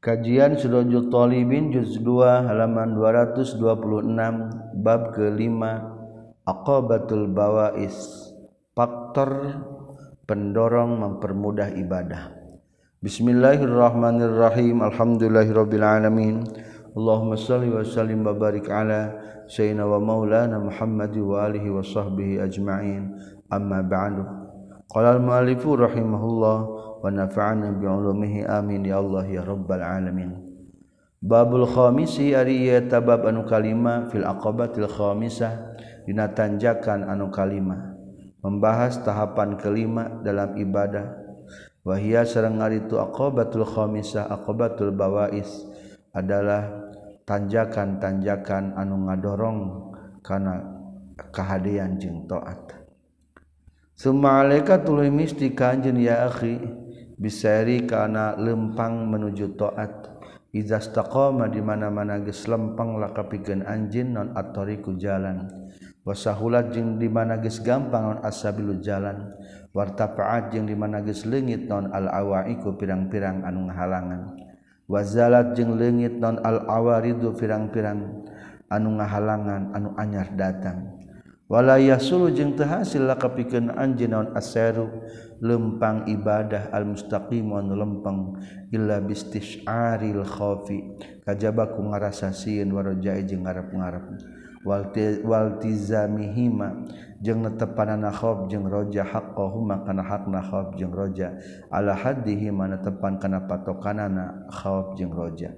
Kajian Sudojul Talibin juz 2 halaman 226 bab kelima Aqabatul Bawais. Faktor pendorong mempermudah ibadah. Bismillahirrahmanirrahim. Alhamdulillahirabbil alamin Allahumma shalli wa sallim wa barik ala sayyidina wa maulana Muhammad wa alihi wa sahbihi ajma'in. Amma ba'du. Qala al-mu'allifu rahimahullah ونفعنا بعلومه آمين يا ya يا رب العالمين باب الخامس أرية tabab anu kalima fil aqabatil الخامسة dina tanjakan anu kalima. Membahas tahapan kelima dalam ibadah. Wahia sareng itu aqabatul khamisah aqabatul bawais adalah tanjakan-tanjakan anu ngadorong kana kahadian jeung taat. Summa alaika tuluy mistika anjeun ya akhi bisari kana lempang menuju taat Iza istaqama di mana-mana geus lempang lakapikeun anjin non atoriku jalan. Wasahulat jeung di mana geus gampang non asabilu jalan. Wartafaat jeung di mana geus leungit non al awaiku pirang-pirang anu ngahalangan. Wazalat jeung leungit non al awaridu pirang-pirang anu ngahalangan anu anyar datang. Wala yasulu jeung teu hasil lakapikeun anjin non aseru lempang ibadah al-mustaqim anu lempang illa bistisharil khaufi kajaba ku ngarasa sieun waraja'i jeung ngarep-ngarep. Waltizamihima jeung netepanana khauf jeung roja haqqahuma kana hakna khauf jeung roja. Ala haddihi mana tepan kana patokanana khauf jeung roja.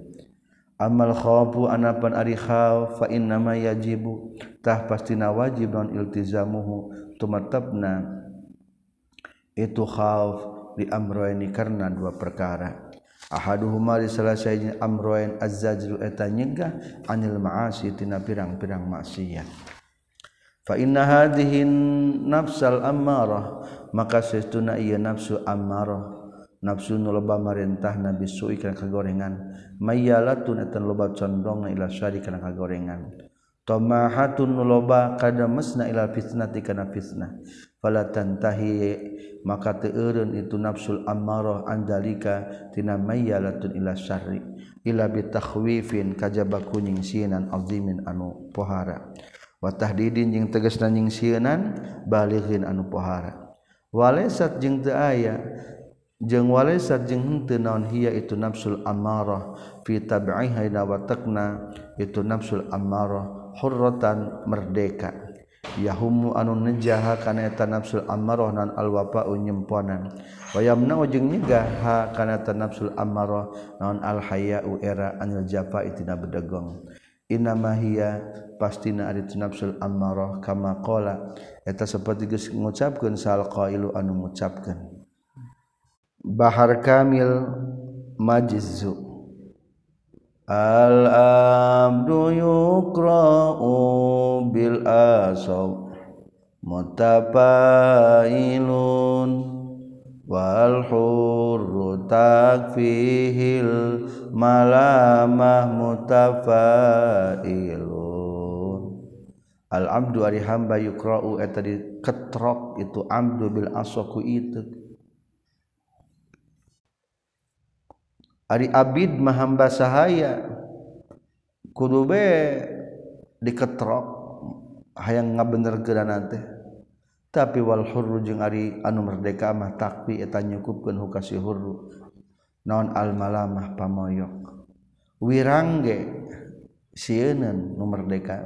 Amal khaufu anapan ari khauf fa inna ma yajibu. Tah pastina wajib non iltizamuhu. Tumatabna itu khauf di amroini karena dua perkara. Ahaduhuma di salah amroin azzajru eta nyegah anil ma'asi tina pirang-pirang maksiat. Fa inna hadhihi nafsal ammarah maka sesuna ieu nafsu ammarah nafsu nu loba marintah nabi su'i kana kagorengan. Mayyalatun eta loba condong ila syari kana kagorengan. Tamahatun nu loba kada mesna ila fitnati kana fitnah. falatantahi maka teureun itu nafsul ammarah andalika tina mayyalatun ila syarri ila bitakhwifin kajaba kunying sienan azimin anu pohara. Wa tahdidin jeung tegasna nying sienan balighin anu pohara. Walaysat jeung teu aya jeung walaysat jeung henteu naon hiya itu nafsul ammarah fi tab'iha wa taqna itu nafsul ammarah hurratan merdeka. yahumu anu nejaha kana eta nafsul ammarah nan alwafa nyemponan wayamna jeung nyegaha kana eta nafsul ammarah naon alhaya'u era anil jafa itina bedegong. Inama hiya pastina ari nafsul ammarah kama qala. Eta saperti geus ngucapkeun sal qailu anu ngucapkeun. Bahar Kamil Majzu. Al-Al asaw mutafailun wal hurru takfihil malamah mutafailun. Al abdu ari hamba yukra'u eta diketrok itu abdu bil asaku itu. Abid mahamba sahaya. Kudube diketrok hayang nga bener gerana teh. Tapi wal hurru jeung ari anu merdeka mah takwi eta nyukupkeun hukasi hurru. Naon al malamah pamoyok. Wirangge sieuneun nu merdeka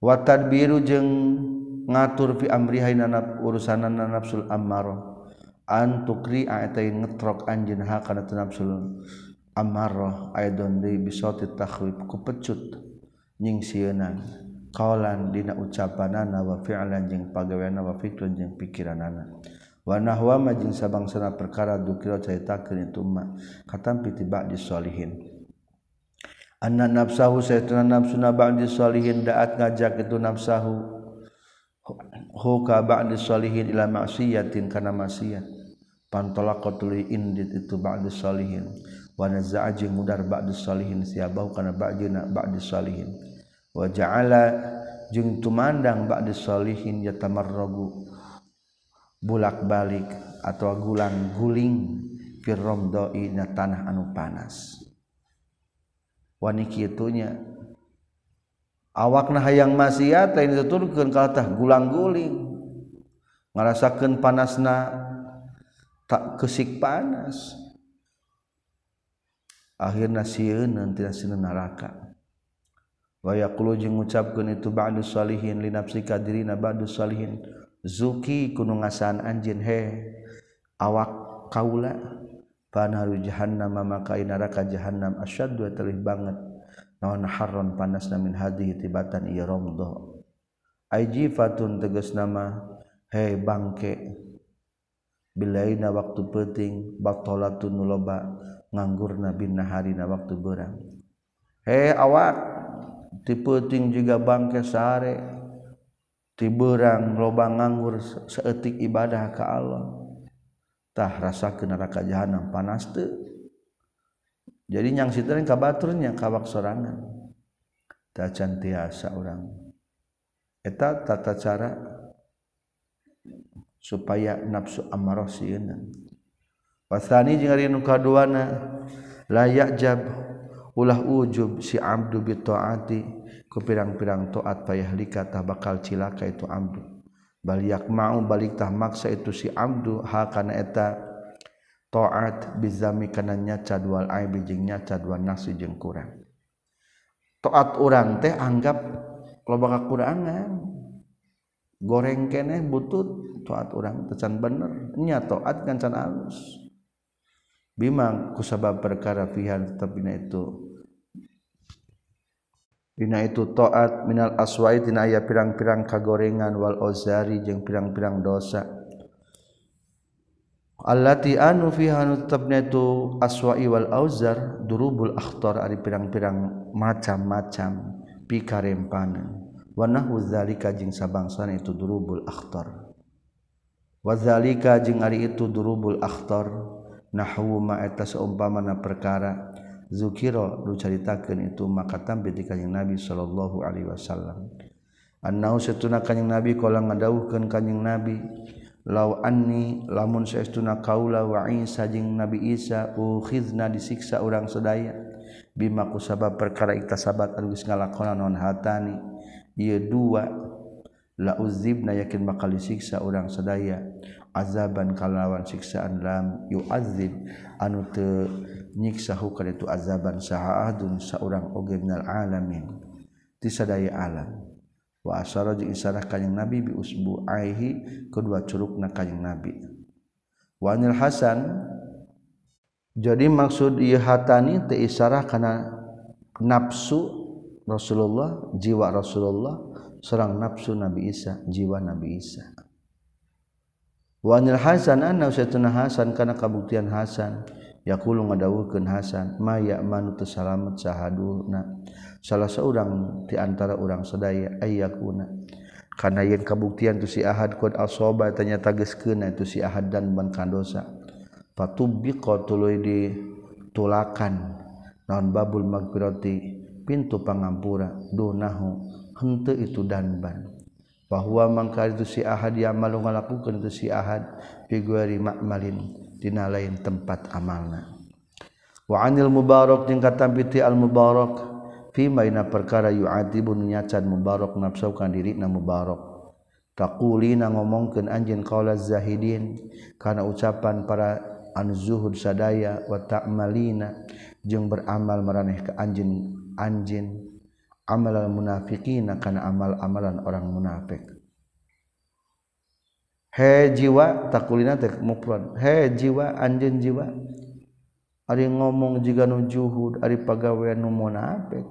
wa tadbiru jeung ngatur fi amri hainana urusanana nafsul ammarah an tukri eta ngetrok anjeun ha kana nafsul ammarah aidon deui bisoti takhwif ku pecut nyingsieunan. Qaulan dina ucapanana wa fi'lan jeung pagaweana wa fikrun jeung pikiranana wa nahwa ma jeung sabangsana perkara dukira caritakeun itu ma katampi tiba di solihin anna nafsahu saytuna nafsuna ba'di solihin daat ngajak itu nafsahu. Huka ba'di solihin ila maksiatin kana maksiat pantolako tuluy indit itu ba'du salihin. Wa naza'aji mudar ba'du salihin siabahu kana ba'dina ba'du salihin wa ja'ala jeung tumandang ba'da sholihin yatamarragu bulak-balik atau gulang-guling fir ramdai na tanah anu panas. Wani kitunya awakna hayang maksiat lain dituturkeun kalatah gulang-guling ngarasakeun panasna tak kesik panas. Akhirnya sieun nanti sieun neraka wayakulu jeung ngucapkeun itu ba'du salihin li nafsi kadirina ba'du salihin zuki kunu ngasaan anjeun he awak kaula panaru jahannam maka neraka jahannam asyaddu talih banget naon harron panasna min hadhihi tibatan ieu ramdah aijifatun tegas nama he bangke bilaina waktu penting batolatun loba nganggurna bin naharina waktu berang he awak tipeting juga bangke sare. Tiberang lobang nganggur seetik ibadah ke Allahtah rasa ke neraka jahanam panas tuh jadi yang sitren kabaturnya kawak sorangan tak cantiasa orang eta tata cara supaya nafsu amarah sieun wasani jeung ari nu kaduana layak jab ulah ujub si abdu bi taati. Ku pirang-pirang taat payahlika tah bakal cilaka itu abdu. Bal yak mau balik tah maksa itu si abdu ha kana eta. Taat bizami kana nyaca dual aibi jeung nyaca dual nafsu jeung kurang taat urang teh anggap loba kakurangan. Goreng kene butut toat orang tecan bener. Nya toat can alus. Bimang kusabab perkara fihan tapi itu Dina itu toat minal aswai tina aya pirang-pirang kagorengan wal ozari jeung pirang-pirang dosa. Allati anu fiha nutabna itu aswai wal auzar durubul akhtar ari pirang-pirang macam-macam pikarempanan. Wa nahu zalika jeung sabangsana itu durubul akhtar. Wa zalika jeung ari itu durubul akhtar nahwu ma eta saumpamana perkara zukiro nu caritakeun itu maka tampil di kanjing Nabi sallallahu alaihi wasallam. Annau satuna kanjing Nabi kala ngadawuhkeun kanjing Nabi law anni lamun saestuna kaula wa Isa jeung Nabi Isa ukhizna disiksa urang sadaya. Bima kusabab perkara iktasabat anu geus ngalakonan non hatani. Ieu dua la uzibna yakin bakal disiksa urang sadaya. Azaban kalawan siksaan lam yuazib anu teu nyiksahu ka itu azaban saha adun saurang oge minal alamin. Ti sadaya alam. Wa asara jeung isarah kanjing nabi bi usbu aihi kedua curugna kanjing nabi. Wa anil hasan jadi maksud ieu hatani teh isarah kana nafsu Rasulullah jiwa Rasulullah serang nafsu Nabi Isa jiwa Nabi Isa. Wa anil hasan anna usatuna hasan kana kabuktian hasan. Yaqulu ngadawuhkeun Hasan maya manu teu salamet sahaduna? Salah seorang di antara orang sedaya ayyakuna. Karena yang kabuktian tu si ahad qad asaba tanya tageskeun itu si ahad dan ban kandosa. Fatubiqa tuluy ditulakan naon babul magfirati pintu pangampura dunahu hente itu danban bahwa mangka itu si ahad yang malu ngalakukan itu si ahad figuari makmalin dina lain tempat amalna. Wa anil mubarok jeung katampiti al mubarok fi maina perkara yu'adibu nyacan mubarok nafsaukan diri na mubarok taqulina ngomongkeun anjeun qaula zahidin kana ucapan para an zuhud sadaya wa ta'malina jeung beramal maraneh ka anjeun anjeun amal munafiqina kana amal-amalan orang munafik. he jiwa takulina teh mufrad he jiwa anjeun jiwa. Ari ngomong jiga nu juhud ari pagawean nu munafik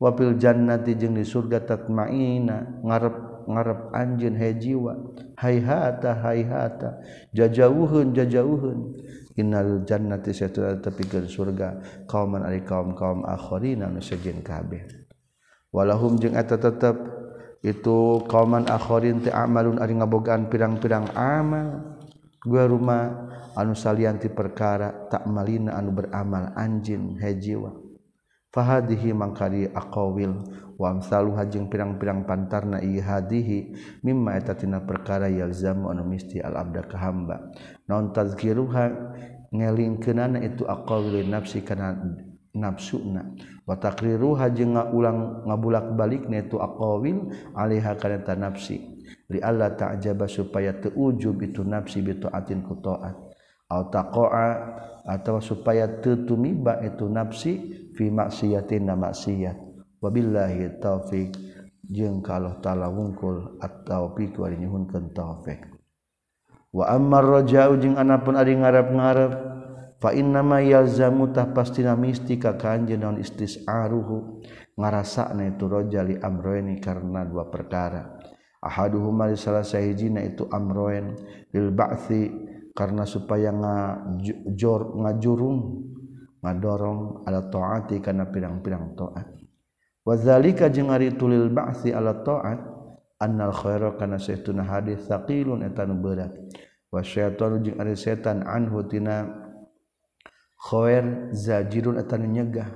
wa fil jannati jeung di surga tatmaina ngarep ngarep anjeun he jiwa. Hayhata hayhata jajauheun jajauheun. Innal jannati satuna tepikeun surga kauman ari kaum-kaum akharina nu sejen kabeh. Walahum jeung eta tetep itu kauman akhorin teh amalun ari ngabogaan pirang-pirang amal. Gua rumah anu salianti perkara tak malina anu beramal anjin hejiwa fahadihi mangkari aqawil wa amsalu hajing pirang-pirang pantarna ihadihi mimma eta tina perkara yalzamu anu misti al abda ka hamba. Naon tazkiruha ngelingkeunana itu aqawil nafsi kana nafsuna. Watakriruha jeung ulang ngabulak balik netu aqawil alaiha kana ta nafsi. Li alla ta'jaba supaya teu ujub itu nafsi bi taatin ku taat. Au taqa'a atawa supaya teu tumiba itu nafsi fi maksiatin na maksiat wabillahi taufik jeung ka Allah taala wungkul at taufiq wa nyuhunkeun taufik wa ammar raja'u jeung anapun ari ngarep-ngarep fa inna ma yalzamu yalzamutah pastina mistika kanjeun naon istis'aruhu itu rojali amroeni karena dua perkara. Ahaduhuma salah sahijina itu amroen lil ba'thi karena supaya ngajur ngajurung ngadorong ala taati karena pirang-pirang taat. Wa zalika jeung ari tulil ba'thi ala taat annal khaira kana saytuna hadis thaqilun etan berat. Wa syaitanu jeung ari setan anhu tina khoen zajirun etan nyegah.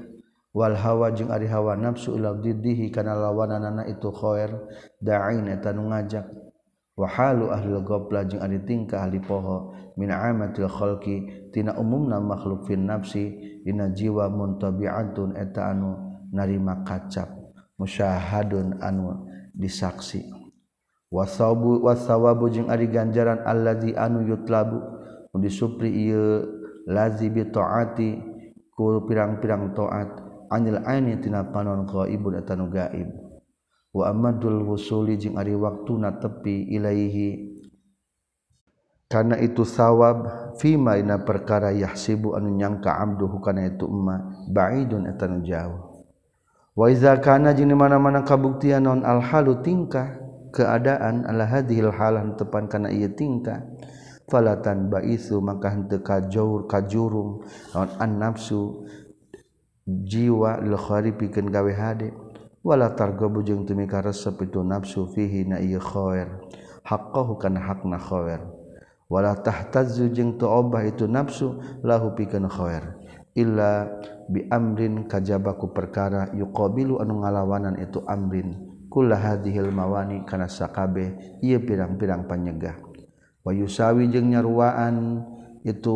Wal hawa jeung ari hawa nafsu ila diddihi kana lawananana itu khoer da'in eta nu ngajak. Wa halu ahli gobla jeung ari tingkah ahli poho. Min amatil khalqi tina umumna makhluk fin nafsi. Dina jiwa muntabi'atun eta anu narima kacap. Musyahadun anu disaksi. Wasabu wasawabu jeung ari ganjaran allazi anu yutlabu. Disupri ieu lazi bi taati ku pirang-pirang taat. Anil aini tina panon qaibun eta nu gaib. Wa amadul wusuli jeung ari waktuna tepi ilaihi. Karena itu sawab fima ina perkara yahsibu anu nyangka abduhu kana itu umma ba'idun eta nu jauh. Wa iza kana jeung mana-mana kabuktian non al halu tingkah keadaan Allah hadhil halan tepan kana ieu tingkah falatan baisu maka henteu kajur kajurung naon an nafsu jiwa lil pikeun gawe hade. Wala targabu jeung teu mika resep itu nafsu fihi na ieu khair. Haqqahu kana hakna khair. Wala tahtazzu jeung teu obah itu nafsu lahu pikeun khair. Illa bi amrin kajabaku perkara yuqabilu anu ngalawanan itu amrin. Hadhil mawani karenakabe ia pirang-pirang panyegah wayusawi jeung nyaruaan itu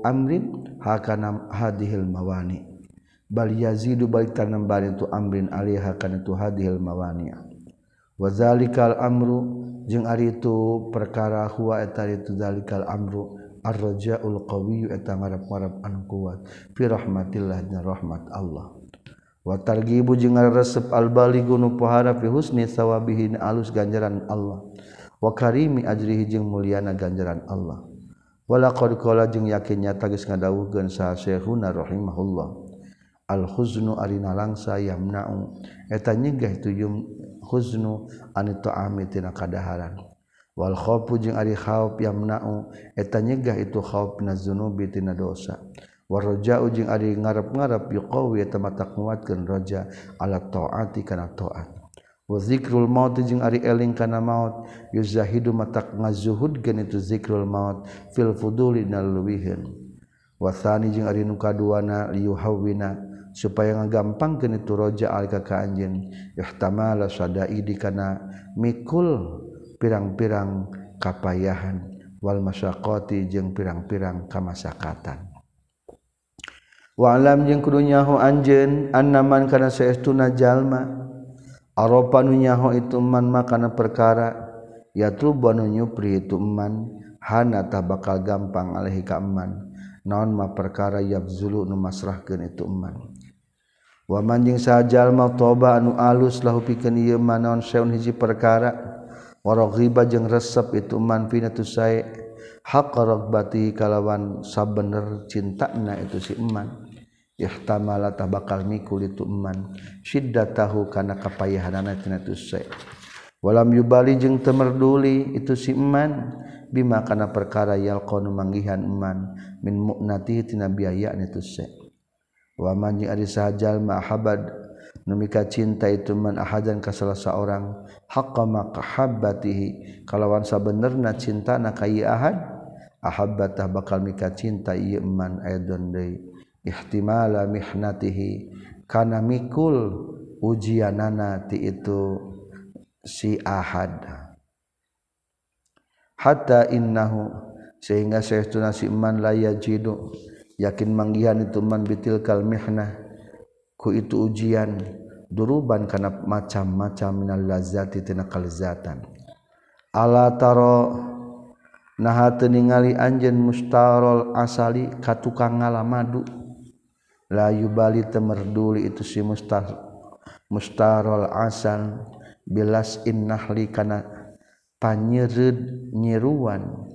amrin hakana hadhil mawani. Bal yazidu balik tanambarin itu amrin alih hakana itu hadhil mawani. Wazalikal amru jeung ari itu perkara huwa eta itu zalikal amru arjaul qawiyyu eta ngarep-ngarep anu kuat. Fi rahmatillah dan rahmat Allah. Wa targhibu jeung ngaresep al balighu nu pohara fi husni sawabihin alus ganjaran Allah. wa karimi ajrihi jeung mulyana ganjaran Allah. Wala qad qala jeung yakin nyata geus ngadawuhkeun sa syekhuna rahimahullah. Al huznu arina langsa yamna'u. Eta nyegah tujum huznu an ta'ami tina kadaharan. Wal khaufu jeung ari khauf yamna'u. Eta nyegah itu khauf nazunubi tina dosa. Warja'u jeung ari ngarep-ngarep yuqawi eta mata kuatkeun raja ala ta'ati kana ta'at. zikrul maut jeung ari eling kana maut. Yuzahidu matak ngazuhud gen itu zikrul maut. Fil fuduli nalwihin wasani jeung ari nu kaduana liyuhawina supaya ngagampangkeun itu roja alika ka anjeun ihtamala sadai di kana mikul pirang-pirang kapayahan. Wal masyaqati jeung pirang-pirang kamasakatan. Wa alam jeung kudunyahu anjeun annaman kana saestuna jalma. Aropanunyaho ituman makanan perkara yatrubanyupri ituman Hantah bakal gampang Alehi kaman naon ma perkara yabzulu numasrahkan ituman wamanjing sajajal mau toba anu alus lahu piken naon seun hiji perkara waro riba jeung resep ituman pinatu saya haqrok bati kalawan sabener cintana itu siman ihtamala tah bakal mikul itu eman. Syiddatahu kana kapayahanana tina tu walam yubali jeung teu merduli itu si eman. Bima kana perkara yalqanu manggihan eman. Min mu'nati tina biaya itu se wa man ari sahajal ma habad numika cinta itu man ahadan ka salah saorang haqqa maqahabbatihi kalawan sabenerna cintana ka ieu ahad ahabbatah bakal mika cinta ieu eman. Aidon deui. Ihtimala mihnatihi. Kana mikul ujianana ti itu si ahad. Hatta innahu sehingga sestu nasi iman laya jidu yakin manggihan itu man bitil kalmihnah ku itu ujian duruban karena macam-macam minal lazati tina kalzatan. Ala taro nah ningali anjen mustarol asali katukang ngala madu layu Bali temerduli itu si musta mustarol asan bilas innahli kana panyerid nyiruan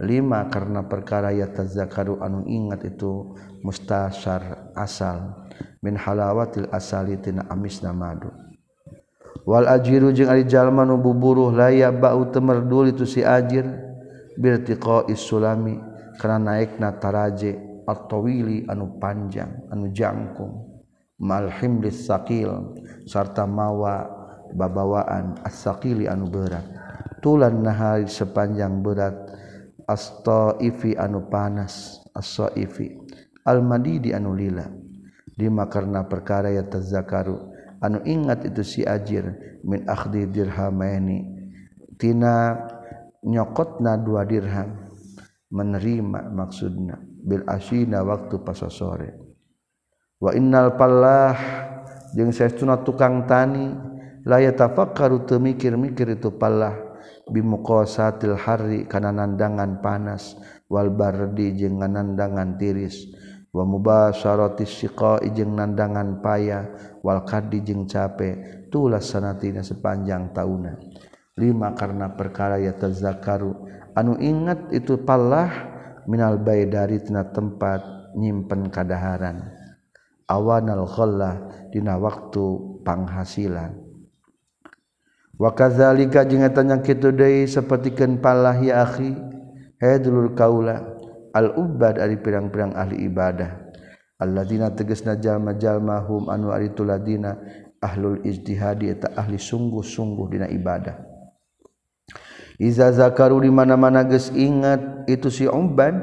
lima karena perkara ya tazakaru anu ingat itu mustasar asal min halawatil asali tina amisna madu wal ajiru jeung ari jalma nu buburuh laya bau temerdul itu si ajir birtiqa isulami kana naikna taraje. At-tawili anu panjang anu jangkung. Mal himlis sakil sarta mawa babawaan as-sakili anu berat. Tulan nahari sepanjang berat astoifi anu panas asoifi almadi di anu lila. Lima karena perkara ya tazakaru. Anu ingat itu si ajir min akhdi dirhamaini. Tina nyokotna dua dirham. Menerima maksudna bil asyina waktu pas sore. Wa innal pallah jeung saestuna tukang tani la yatafakkaru teu mikir-mikir itu pallah bimuqasatil hari kana nandangan panas wal bardi jeung nandangan tiris wa mubasharatis siqai jeung nandangan paya wal kadi jeung cape tulas sanatina sepanjang tauna. Lima karena perkara ya tazakaru anu ingat itu pallah minal bay dari tina tempat nyimpen kadaharan. Awanal khallah dina waktu panghasilan wa kadzalika jeung eta nya kitu deui sapertikeun palah ya akhi he dulur kaula al ubad ari pirang-pirang ahli ibadah. Alladzina tegasna jalma-jalma hum anu ari tuladina ahlul ijtihadi eta ahli sungguh-sungguh dina ibadah. Iza zakaru di mana-mana geus ingat itu si Umban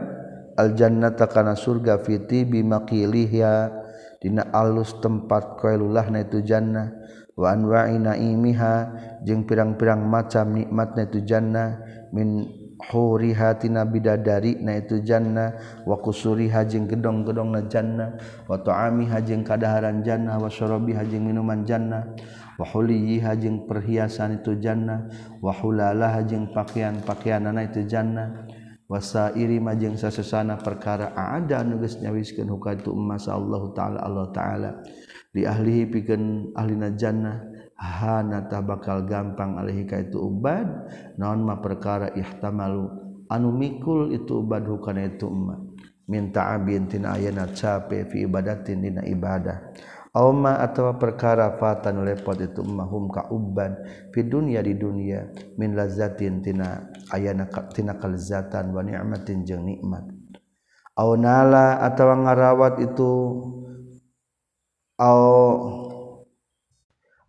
al jannata kana surga fiti bimakilihya dina alus tempat koelulahna itu jannah. Wa anwa'i naimiha jeung pirang-pirang macam nikmatna itu jannah. Min huriha tina bidadari na itu jannah. Wa kusuriha jeung gedong-gedongna jannah. Wa ta'amiha jeung kadaharan jannah. Wa syarabiha jeung minuman jannah. wahuliyiha jeung perhiasan itu jannah wahulalaha jeung pakaian-pakaianana itu jannah wasairi majeng sasesana perkara ada nugas nyawiskeun hukatu emas Allah taala Allah taala. Li ahlihi pikeun ahlina jannah hanata bakal gampang alaihi ka itu ubad naon ma perkara ihtamalu anu mikul itu ubad hukana itu emas. Minta abin tina ayana cape fi ibadatin dina ibadah. Auma atau perkara fatan lepot itu mahum ka uban di dunia di dunia min lazatin tina ayana tina kalzatan wa ni'matin jeung nikmat. Au nala atau ngarawat itu au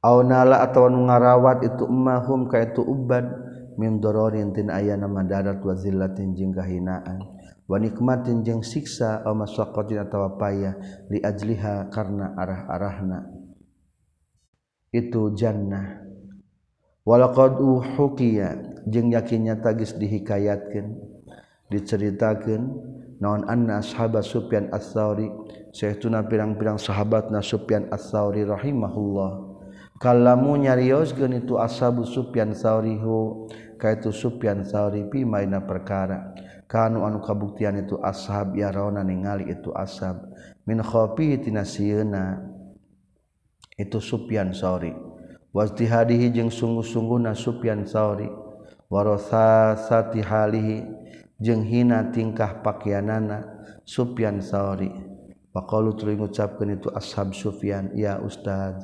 au nala atau ngarawat itu mahum ka itu uban min dororin tina ayana madarat wa zillatin jeung kahinaan wanikmatin jeng siksa o masakotin atau payah li ajliha karena arah-arahna. Itu jannah. Walaqad uhuqiya jeng yakinnya tagis dihikayatkan diceritakan naon anna ashabah Sufyan Ats-Tsauri sehtuna pirang-pirang sahabatna Sufyan Ats-Tsauri rahimahullah. Kalamu nyariosgen itu ashabu Sufyan Tsaurihu kaitu Sufyan Tsauri pi maina perkara. Kanu anu kabuktian itu ashab yarona ningali itu ashab. Min khofi tina itu Sufyan Sauri. Wajtihadihi jeung sungguh-sungguhna Sufyan Sauri. Warasasati halihi jeung hina tingkah pakaianana Sufyan Sauri. Faqalu tuluy ngucapkeun itu ashab Sufyan ya Ustad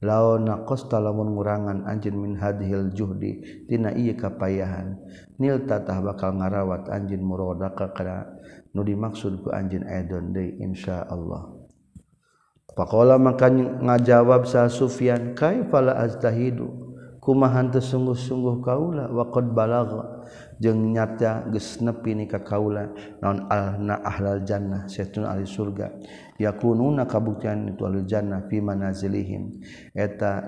laon naqasta lamun ngurangan anjin min hadhil juhdi tina iya kapayahan. nil tatah bakal ngarawat anjin murodaka kana nu dimaksud ku anjin aidon deui insyaallah. Pakola maka ngajawab sa Sufyan kaifala azdahidu kumaha teu sungguh-sungguh kaula? Waqad balagha. Jeung nyata geus nepi ni ka kaula naon alna ahlal jannah? Setun ahli surga yakununa kabuktian itu ahli jannah fi manazilihim. Eta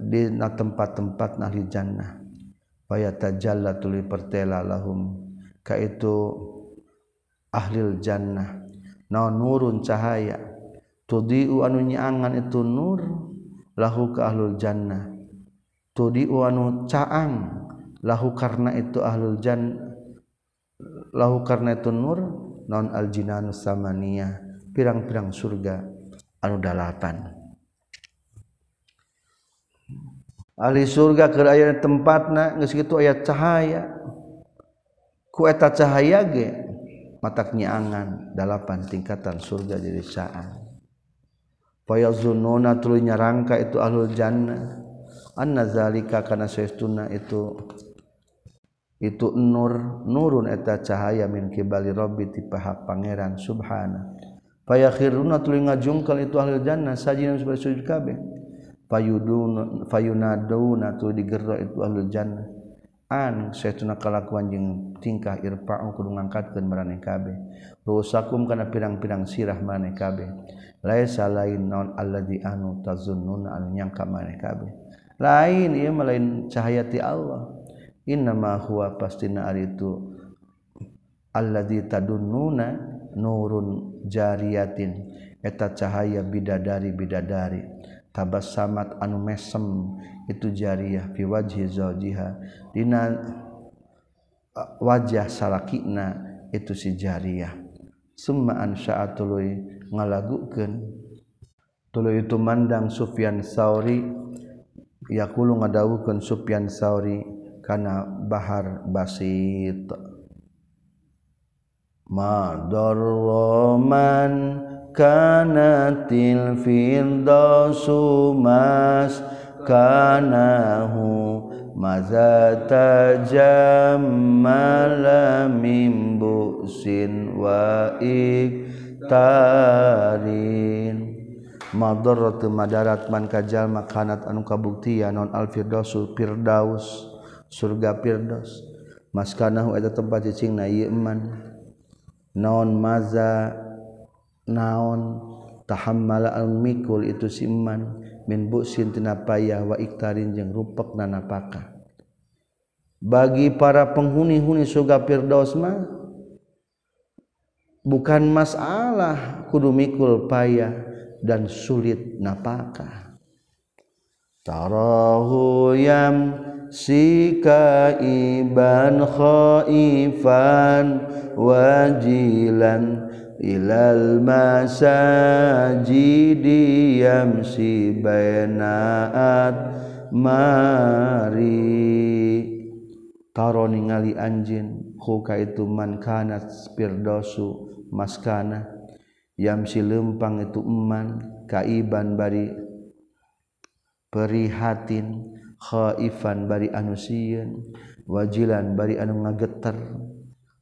di tempat-tempat ahli jannah. paya tajalla tuli pertela lahum. Ka itu ahlil jannah. Naon nurun cahaya. Tudiu anu nyaangan itu nur lahu ka ahlul jannah. Tudiu anu caang lahu karena itu ahlul jannah lahu karena itu nur. Non aljinan samania pirang-pirang surga anu dalapan. ahli surga ke aya tempat na gitu ayat cahaya. Kueta cahaya ge mataknya angan delapan tingkatan surga jadi saan Faya zununa tuluy nyarangka itu ahlul jannah. Anna zalika kana saestuna itu itu nur nurun eta cahaya min kibali rabbi ti paha pangeran subhana. Faya khiruna tuluy ngajungkel itu ahlul jannah sajina sebagai sujud kabeh. payudun fayunaduna tu digero itu ahlul jannah. An saytuna kalakuan jeung tingkah irfa'u kudu ngangkatkeun maraneh kabeh. Rusakum kana pirang-pirang sirah maneh kabeh. Laisa lain naun alladzi anu tazunnuna anu nyangka maneh kabeh. Lain ieu mah lain cahaya ti Allah. Innama huwa pastina ari itu alladzi tadunnuna nurun jariyatin. Eta cahaya bidadari bidadari tabas samat anu mesem itu jariah fi wajhi zawjiha. Dina wajah salakina itu si jariah. Summa ansya'a tuluy ngalagukeun. Tuluy itu mandang Sufyan Sauri yaqulu ngadawukeun Sufyan Sauri kana bahar basit. Ma darroman kanatil firdausu mas kanahu mazata jammala min bu'sin wa iktarin. Madorot madarat man kajal makanat anu kabuktian non al firdausul firdaus surga firdaus. Mas kanahu eta tempat cicing na ieu man. Naon maza naon tahammala al-mikul itu siman min buksin tina payah wa iktarin jeng rupak nanapaka bagi para penghuni-huni suga firdaus mah bukan masalah kudu mikul payah dan sulit napaka. Tarahu yam sika iban khaifan wajilan ilal masajidi yamsi bainaat mari. Taro ningali anjin huka itu man kana firdosu maskana. Yamsi lempang itu eman kaiban bari perihatin khaifan bari anusieun wajilan bari anu ngageter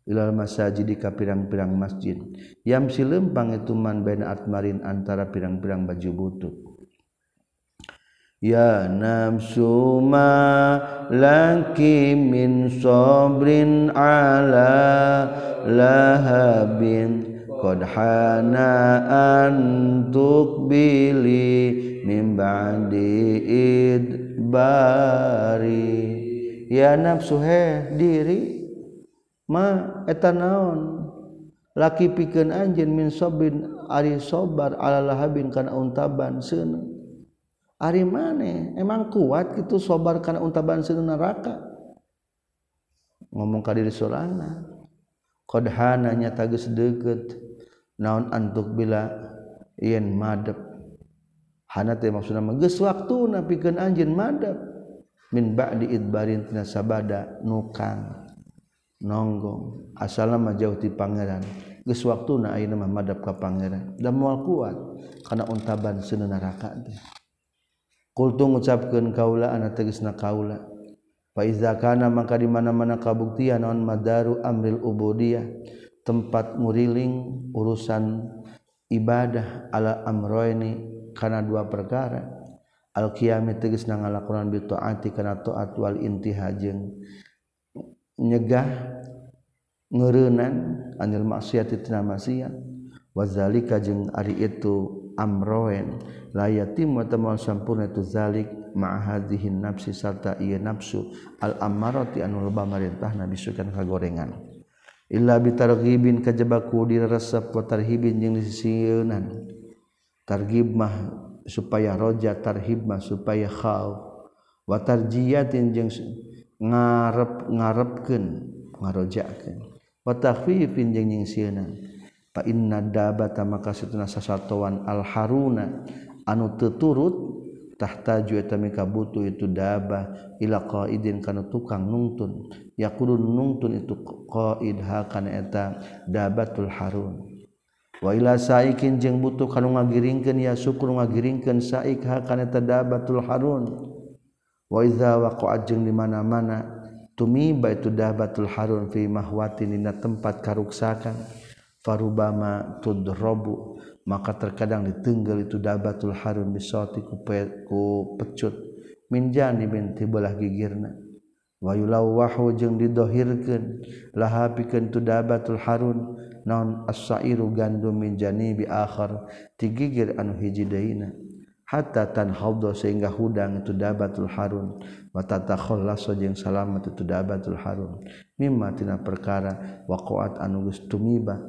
ilal masajid ka pirang-pirang masjid. Yam si lempang itu man baina atmarin antara pirang-pirang baju butut. Ya nafsu ma laki min sabrin ala lahabin. Qad hana antuk bili min ba'di idbari. Ya nafsu he diri ma eta naon? Laki pikeun anjeun min sabbin ari sabar ala lahabin kana untaban seuneu ari maneh emang kuat kitu sabar kana untaban seuneu neraka? Ngomong ka diri sorana qad hana nyata geus deukeut naon antuk bila yen madep. Hana teh maksudna geus waktuna pikeun anjeun madep. Min ba'di idbarin tina sabada nukang. nonggong. Asallama jauh di Pangeran. Geus waktuna ayeuna mah ka Pangeran. Dan moal kuat kana untaban seuneun neraka teh. Kultu ngucapkeun kaula ana tegasna kaula. Faizakana maka di mana-mana kabuktian naon madaru amril ubudiyah tempat nguriling urusan ibadah ala amroini kana dua perkara. Al qiyamah tegasna ngalakonan bi taati kana taat wal intihajeng nyegah ngerenan anil maksiat tina maksiat. Wazalika jeung ari itu amroen. La yatim wa tamal sampurna itu zalik ma'ahadihin nafsi serta iya nafsu. Al ammarati anu loba marintah nabi sukan kagorengan. Illa bitarghibin kajebaku diresep wa tarhibin jeung disisieunnan targhib mah supaya roja tarhib mah supaya khaw wa tarjiyatin jeung ngarep ngarepkeun ngarojakeun. Wa takhfifin jeung nyingsieunan fa inna dabata maka satuna sasatoan al haruna anu teu turut tahtaju eta mika butuh itu dabah ila qaidin kana tukang nungtun. Yaqulun nungtun itu qaid ha kana eta dabatul harun. Wa ila saikin jeung butuh kana ngagiringkeun ya syukur ngagiringkeun saik ha kana eta dabatul harun. waiza wako ajeng di mana-mana tumi baitu dahbatul harun fi mahwatin dina tempat karuksakan. Farubama tudrobu maka terkadang ditenggel itu dabatul harun bisoti ku, pe, ku pecut. Minjani binti belah gigirna. Wayulawahu jeung didohirkeun laha pikeun tu dahbatul harun. Naon as-sa'iru gandum min janibi akhar tigigir anu hiji deuna hatta tanhadha sehingga hudang itu dabatul harun. Wa tatakhallasu jeung salamat itu dabatul harun. Mimma tina perkara waqaat anu geus tumiba.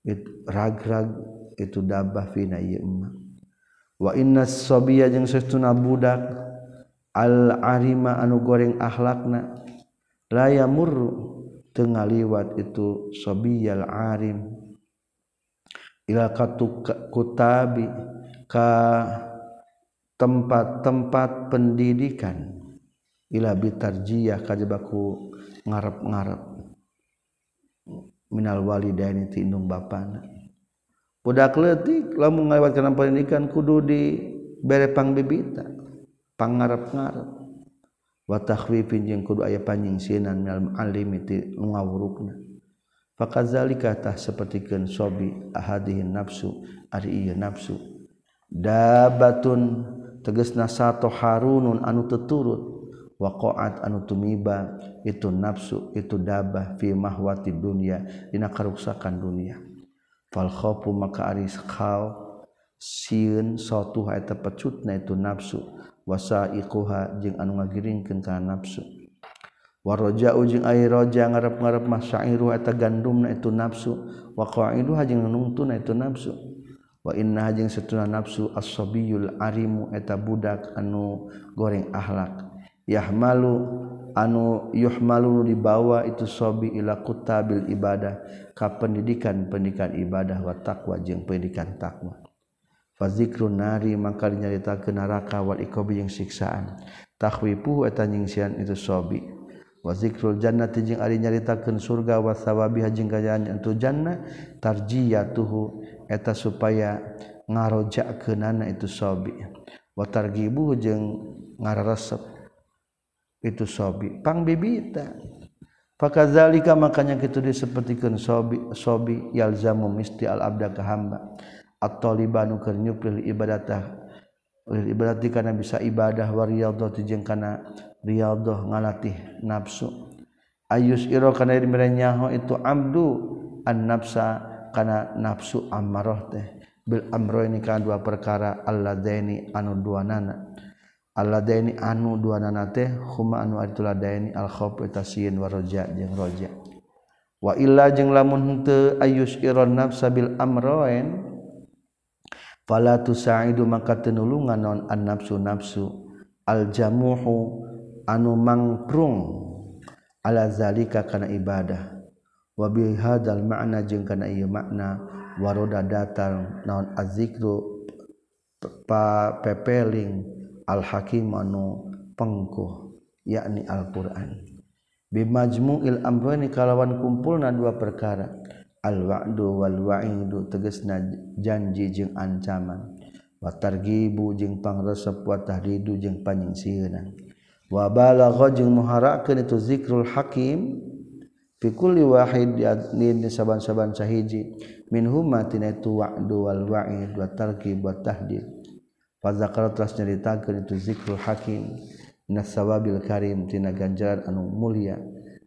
It rag-rag itu dabah fina ieu emma. Wa inna sabiya jeung sesuna budak al arima anu goreng akhlakna la yamurru teu ngaliwat itu sabiyal arim. Ila kutabi ka tempat-tempat pendidikan. Ila bitarjiyah kajebaku ngarep-ngarep. Minal walidaini ti indung bapana budak leutik lamun ngaliwatkeun pendidikan kudu di bere pang bibita pangarep-ngarep wa takhwifin jeung kudu aya panyingsienan minal muallimi ti ngawurukna. Fakadzalika tah sapertikeun sobi ahadihin nafsu ari ieu nafsu. Dabatun teges nasato Harunun anu teturut. Waqaat anu tumiba itu nafsu itu dabah fi mahwati dunia dina karuksakan dunia. Fal khawfu maka ari khaw sieun satuha eta pecutna itu nafsu. Wasaiquha jeung anu ngagiringkeun ka nafsu. Waraja'u jeung ai raja ngarep-ngarep masairu eta gandumna itu nafsu. Wa qa'iduha jeung nungtuna itu nafsu. wa inna jeung setuna nafsu as-sabiyul arimu eta budak anu goreng akhlak yahmalu anu yuhmalu dibawa itu sobi ila kutabil ibadah ka pendidikan pendidikan ibadah wa taqwa jeung pendidikan takwa fazikrun nari maka dinyaritakeun neraka wal iqabi jeung siksaan. Takhwifu eta nyingsian itu sobi. Wazikrul jannati jeung ari nyaritakeun surga wa sawabi jeung gayaan itu jannah tarjiyatuhu eta supaya ngarojak ke nana itu sobi. Watar gibu jeng ngararesep itu sobi. Pang bibita Fakazalika makanya kita disepertikan sobi sobi yalzamu misti al abda kahamba atau libanu kernyupil ibadatah Ulil ibadati karena bisa ibadah wa riyadhah tijeng karena riyadhah ngalatih nafsu. Ayus iro kana dimerenyaho itu amdu an nafsa karena nafsu amarah teh. Bil amro ini kan dua perkara. Allah deni anu dua nana. Allah deni anu dua nana teh. Huma anu itulah deni al khawf tasin wa roja jeung roja. Wa illa jeung lamun henteu ayus iron nafsa bil amroen fala tusaidu maka tenulungan non an nafsu nafsu. Al jamuhu anu mangprung ala zalika kana ibadah wabi hadzal ma'na jeung kana ieu makna waroda datang naon azzikru pa pepeling al hakim anu pengkuh yakni Al-Qur'an. Bimajmu'il amrani kalawan kumpulna dua perkara al wa'du wal wa'idu tegasna janji jeung ancaman. Wa targibu jeung pangresep wa tahridu jeung panyingsieunan wa balagha jeung muharakeun itu zikrul hakim pikuli wahid di saban-saban sahiji min huma tina itu wa'du wal wa'id wa tarkib wa tahdid. Fa zakara telah nyaritakeun itu zikrul hakim. Minas sawabil karim tina ganjaran anu mulia.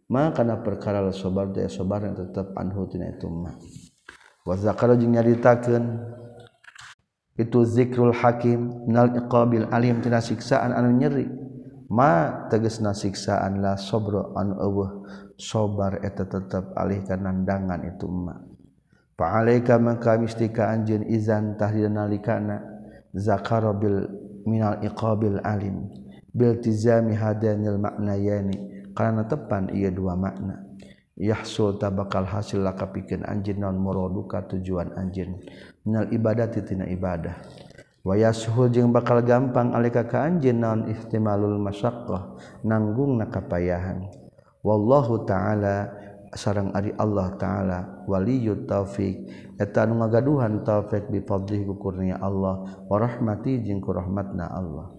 Ma kana perkara la sabar daya sabar tetep anhu tina itu ma. Wa zakara jeung nyaritakeun itu zikrul hakim minal iqabil alim tina siksaan anu nyeri. Ma tegasna siksaan la sabra an eueuh sobar eta tetap alihkan nandangan itu emak. Paalaika maka mistika anjeun izan tahdid nalikana zakara bil minal iqabil alim bil tizami hadanil maknayani karena tepan ia dua makna. Yahsul tabakal hasil laka pikeun anjeun naon muraduka tujuan anjeun. Minal ibadati tina ibadah. Wa yashul jeung bakal gampang alika ka anjeun naon ihtimalul masyaqqah nanggungna kapayahan. wallahu ta'ala sarang ari Allah ta'ala waliyut taufik eta anu ngagaduhan taufik bi fadlih kurnia Allah wa rahmati jeung ku rahmatna Allah.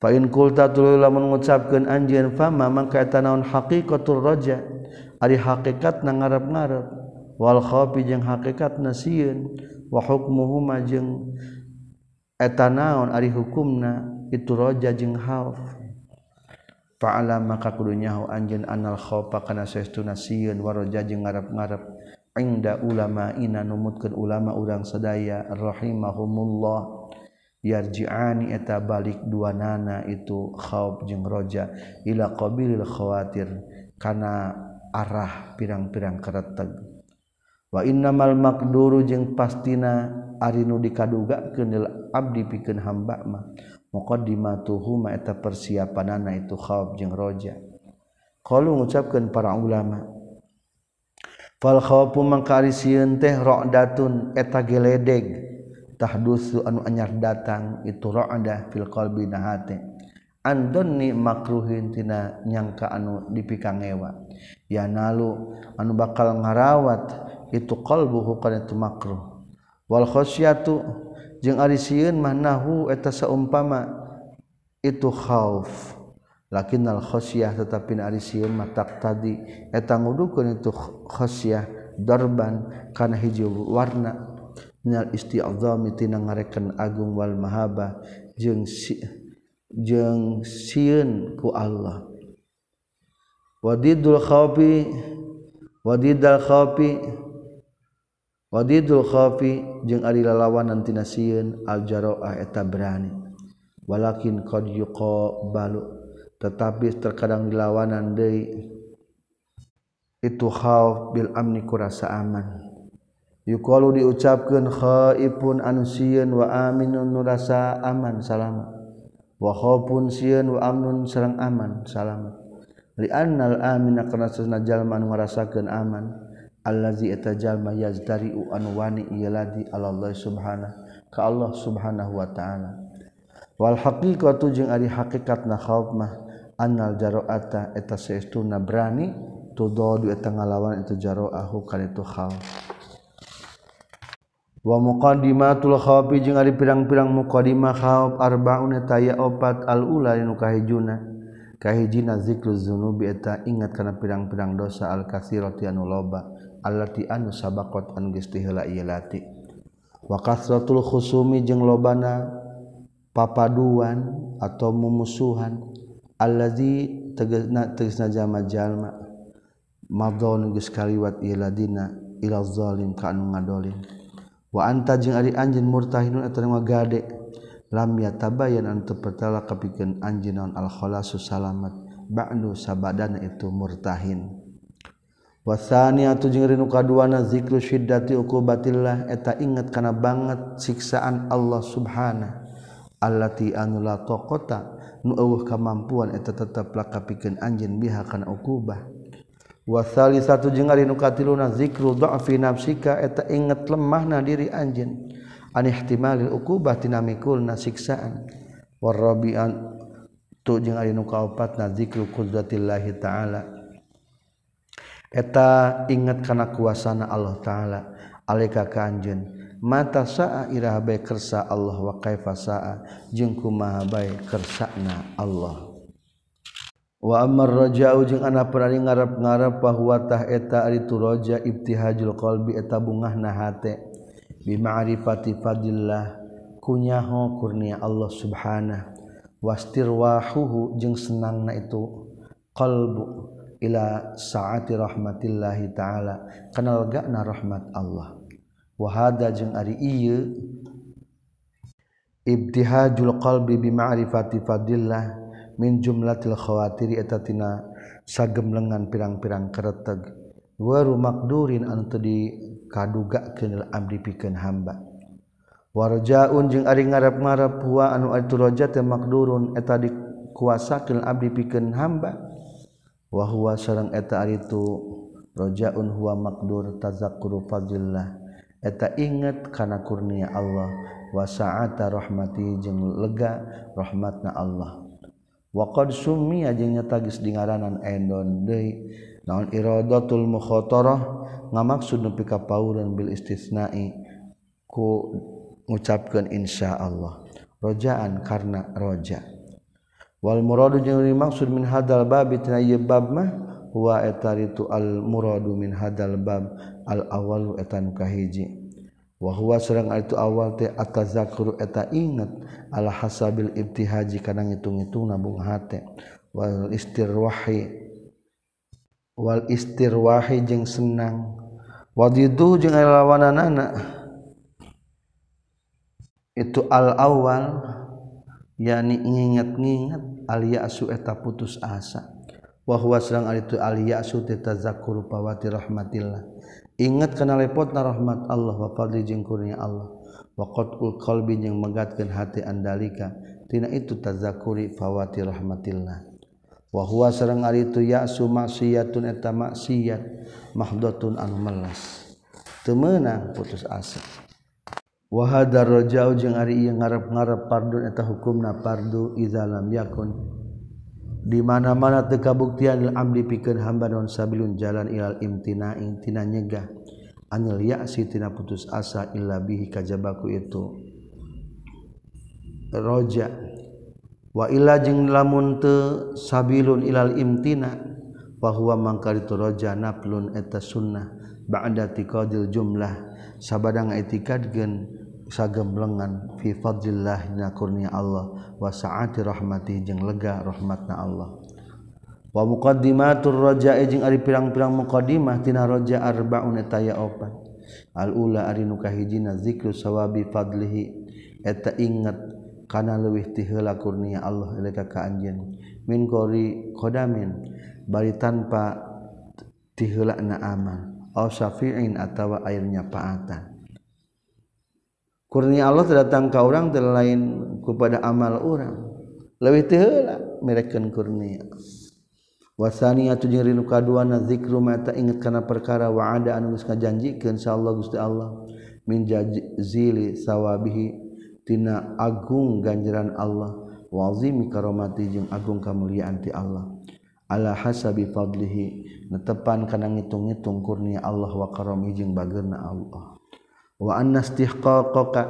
Fa in qulta tuluy lamun ngucapkeun anjeun fama mangka eta naon haqiqatul raja ari hakikat na ngarep-ngarep. Wal khafi jeung hakikat nasieun wa hukmuhuma jeung eta naon ari hukumna itu raja jeung khauf Fa'ala maka kudu nyaho anjeun anal khaufa kana saestuna sieun waraja jeung ngarep-ngarep. Inda ulama ina numutkeun ulama urang sadaya rahimahumullah. Yarji'ani eta balik dua nana itu khauf jeung roja. Ila qabilil khawatir kana arah pirang-pirang kereteg wa innamal maqduru jeung pastina ari nu dikadugakeun abdi pikeun hamba mah. muqaddimatuhuma eta persiapanana itu khauf jeung roja. Qalu ngucapkeun para ulama fal khaufu mangkari sieun teh ra'datun eta geledeg. Tahdusu anu anyar datang itu ra'dah fil qalbi na hate andonni makruhin tina nyangka anu dipikangewa. Ya nalu anu bakal ngarawat itu qalbuhu kana itu makruh. Wal khasyatu jeung ari sieun mah nahu eta saumpama itu khauf. Lakinnal khosyah tetapi ari sieun mah taqtadi eta ngudukeun itu khosyah darban kana hiji warna. Minal isti'zami tina ngarekan agung wal mahaba jeung si, jeung sieun ku Allah. Wadidul khaufi wadidal khaufi Wadidul khafi jeung ari lalawan nanti sieun al jaroah ah, eta berani. Walakin qad yuqabalu tetapi terkadang dilawanan deui itu khauf bil amni kurasa aman. Yuqalu diucapkeun khaifun anu sieun wa aminun nurasa aman salama. Wa khaufun sieun wa amnun sareng aman salama. Li annal amina kana sesna jalma nu ngarasakeun aman. allazi eta jalma yazdari'u anu wani Allah subhanahu ka Allah subhanahu wa ta'ala. Wal haqiqatu jeung ari hakikatna khauf mah annal jaroata eta saestuna berani tudadu eta ngalawan itu jaroahu kali itu khauf. Wa muqaddimatul khawfi jeung ari pirang-pirang muqaddimah khauf arbaun taya opat al ula nu kahijuna kahijina zikru dzunubi eta ingat kana pirang-pirang dosa al kasirati anu loba. allati anu an anu geus ieu lati. Wa kasratul khusumi jeung lobana papaduan atau mumusuhan allazi tegasna tegasna jama jalma madon geus kaliwat iladina ila zalim ka anu ngadolin. Wa anta jeung ari anjeun murtahinun atawa gade lam yatabayan an pertala kapikeun anjeun naon al khalasu salamat ba'du sabadana itu murtahin. wasani atujungrin kaduana zikru syiddati uqubatillah eta ingat kana banget siksaan Allah subhana allati anu la taqata nu eueuh kamampuan eta tetep lakapikeun anjeun biha kana uqubah wasali satu jengari nu katiluna zikru dha'fi nafsika eta ingat lemahna diri anjeun. An ihtimalil uqubah tinamikulna siksaan. Warabi'an tu jeung ari nu kaopatna zikru qudratillahi ta'ala. eta ingat kana kuasana Allah taala. Alika kanjen mata saa irah bae kersa Allah wa kaifa saa? Jeung kumaha bae kersana Allah. Wa amar raja'u jeung ana perari ngarep-ngarep bahwa tah eta ari turaja ibtihajul qalbi eta bungahna hate. Bi ma'rifati fadillah kunyaho kurnia Allah subhanahu. Wastirwahuhu jeung senangna itu qalbu. ila saati rahmatillahi ta'ala. Kana lega rahmat Allah. Wahada jeung ari ieu ibtihajul qalbi bi ma'rifati fadillah min jumlatil khawatiri eta tina sagemlengan pirang-pirang kereteg. Waru maqdurin anu teu dikadugakeun abdi pikeun hamba. Warjaun jeung ari ngarep-ngarep hua anu atu raja teh maqdurun eta dikuasakeun abdi pikeun hamba. wahwa sarang eta itu rojaun huwa makdur tazakuru fadillah eta ingat kana kurnia Allah wasaata rahmati jeung lega rahmatna Allah. Waqad summiya jeung nyata geus dingaranan endon deui. Naon iradatul mukhatarah? Ngamaksud nepi ka pauran bil istisnai ku ngucapkeun insyaallah rojaan karena roja' Wal muradu jeung dimaksud min hadal bab tina ieu bab mah huwa eta ritu al muradu min hadal bab al awalu etan kahiji. Wa huwa sareng itu awal teh atazakuru eta inget ala hasabil ibtihaji kana ngitung-ngitung nabung hate. Wal istirwahi wal istirwahi jeung senang. Wadidu jeung lawananana. Itu al awal yakni ngingat-ngingat alia asu eta putus asa. Wa huwa sareng ari tu alia asu tazakkur pawati rahmatillah. Ingat kana lepotna rahmat Allah wa fadli jeung kurnia Allah. Wa qatul qalbi jeung megatkeun hati andalika. Tina itu tazakuri fawati rahmatillah. Wa huwa sareng ari tu ya'su maksiatun eta maksiat mahdotun anu melas. Teu meunang putus asa. wahadarrojau jeung ari ngarep-garep pardun eta hukum na pardu izalam yakun. Di mana-mana tekabuktian amdi pikeun hamba non sabilun jalan ilal imtina intina nyegah. Anil ya'si tina putus asa illa bihi kajabaku itu. Roja wa illa jeung lamun teu sabilun ilal imtina wa huwa mangkal itu roja naplun eta sunnah ba'da tiqadil jumlah. sabadang etikat gen sagemblengan fi fadlillah na kurnia Allah wa sa'ati rahmati jeung lega rahmatna Allah. Wa muqaddimatur raja'i jeung ari pirang-pirang muqaddimah tina raja arbaun eta ya opat. Al ula ari nu kahijina zikru sawabi fadlihi. Eta ingat kana leuwih ti heula kurnia Allah leka ka anjeun. Min qori qodamin bari tanpa ti heula na syafi'in atawa airnya paatan kurnia Allah terdatang ke orang lain kepada amal orang lebih tehela merekan kurnia. Wasania tujing rindu kaduana zikru mata ingat kana perkara wa ada anu geus kajanjikeun insyaallah Gusti Allah. Min jazili sawabihi tina agung ganjaran Allah. Wazimi karomati jeung agung kamuliaan ti Allah. ala hasabi fadlihi. Netepan kana ngitung-ngitung kurnia Allah wa karami jeung bageurna Allah. Wa anna istihqaqaka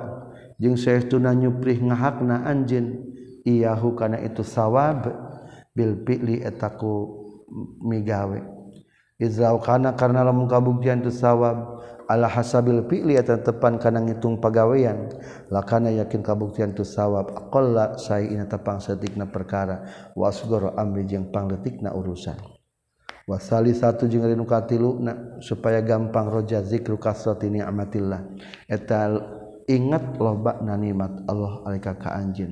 jeung saestuna nyuprih ngahakna anjeun. Iyahu kana itu sawab bil fi'li etaku migawe. Izau kana karena lamun kabuktian tu sawab hasabil pilih atau tepan karena ngitung pegawaian. Lakana yakin kabuktian tu sawab. Aqalla saya ini tepang setikna perkara. Wasgoro amri jeung pangletikna urusan. Wasali satu jeung rinu katiluna supaya gampang roja zikru kasrati ni'matillah. Eta ingat lobakna nikmat Allah alika ka anjeun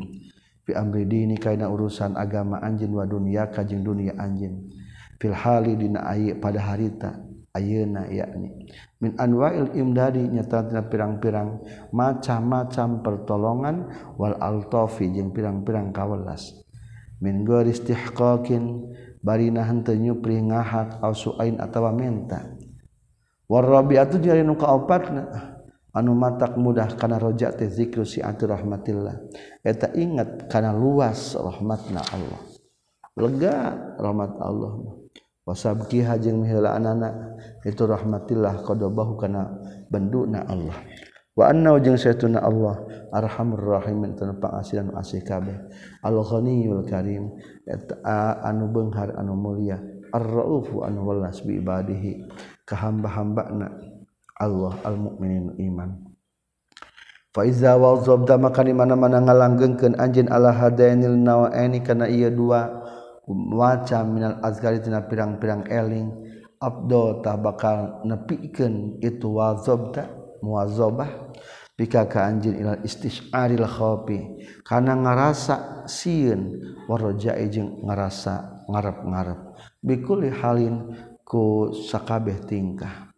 fi amri dini kaina urusan agama anjeun wa dunia ka jeung dunia anjeun fil hali dina ayi pada harita ayeuna yakni min anwa'il imdadi nyatatina pirang-pirang macam-macam pertolongan wal altofi jeung pirang-pirang kawelas. Min ghairi istihqaqin barina henteu nyupri ngahak au suain atawa menta. War rabi'atu nu kaopatna anu matak mudah kana roja teh zikru si rahmatillah. Eta ingat kana luas rahmatna Allah. Lega rahmat Allah. wasabkiha jeung mihela anana itu rahmatillah qadabahu kana benduna Allah. Wa anna jeung saytuna Allah arhamur rahimin tanu pangasihan asih kabeh. Al ghaniyul karim anu benghar anu mulia. Ar-raufu anu welas bi ibadihi. Ka hamba-hambana Allah al mukminin iman. Faiza wal zobda maka di mana mana ngalanggengkeun anjeun ala hadainil nawaini kana ieu dua waca minal azgari tina pirang-pirang eling abdo tah bakal nepikeun itu wazobta muwazobah. Pika ka anjeun ila istisaril khofi kana ngarasa sieun warja'i jeung ngarasa ngarep-ngarep. Bikuli halin ku sakabeh tingkah.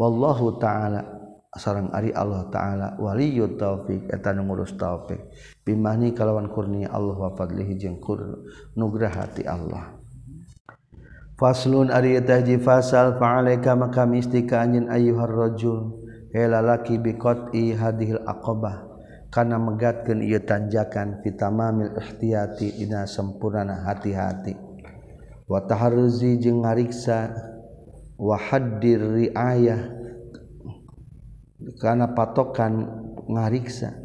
Wallahu taala sarang Ari Allah ta'ala Waliyud taufik nu ngurus taufik bimani kalawan kurnia Allah wa fadlihi jeung kur nugrahati Allah. Faslun ari eta hiji fasal fa'alaika maka mistika anjeun ayyuhar rajul hela laki biqati hadhil aqabah kana megatkeun ieu tanjakan fitamamil ihtiyati dina sampurna hati-hati. Wa taharruzi jeung ngariksa wa haddir riayah karena patokan ngariksa.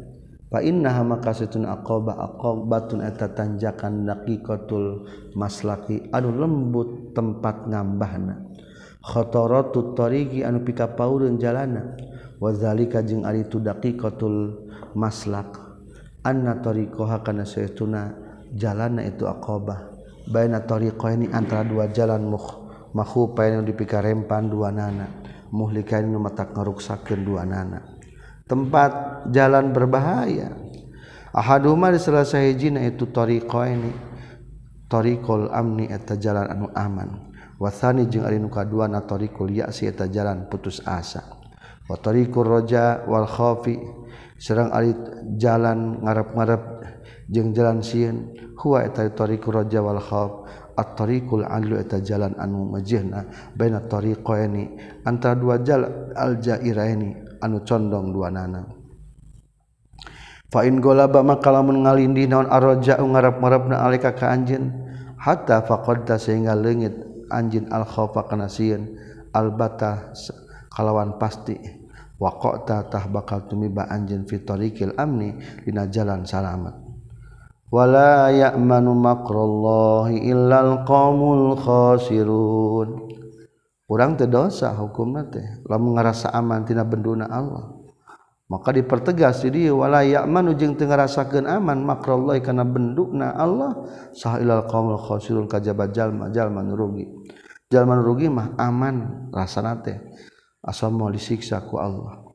Fa innaha maka situn aqaba aqabatun eta tanjakan daqiqatul maslaki. Anu lembut tempat ngambahna. Khataratu tariqi anu pika paureun jalana. Wa zalika jeung ari tu daqiqatul maslak. Anna tariqaha kana saytuna jalana itu aqabah baina tariqaini antara dua jalan mukh mahu painu dipika rempan dua nana. muhlikain matak ngaruksakeun dua nana tempat jalan berbahaya. Ahaduma di salah sahijina itu tariqo ini tariqul amni eta jalan anu aman. Wasani jeung ari nu kaduana tariqul ya'si eta jalan putus asa. Wa tariqur raja wal khafi serang ari jalan ngarep-ngarep jeung jalan sieun. Huwa eta tariqur raja wal khaf at-tariqul adlu eta jalan anu ngejehna baina tariqaini antara dua jalan al-jairaini anu condong dua nana. Fa in golaba maka lamun ngalindi naon arja ngarap-marapna alika ka anjeun hatta faqadta sehingga leungit anjeun al-khaufa kana sieun albata kalawan pasti. Waqta tah bakal tumiba anjeun fi tariqil amni dina jalan salamat. wala ya'manu makrallahi illal qaumul khasirun. Urang teu dosa hukumna teh. Lamun ngarasa aman tina benduna Allah. Maka dipertegas di dieu wala ya'manu jeung teu ngarasakeun aman makrallahi kana bendukna Allah. Sah ilal qaumul khasirun kajaba jalma jalma rugi. Jalma rugi mah aman rasana teh. Asal mau disiksa ku Allah.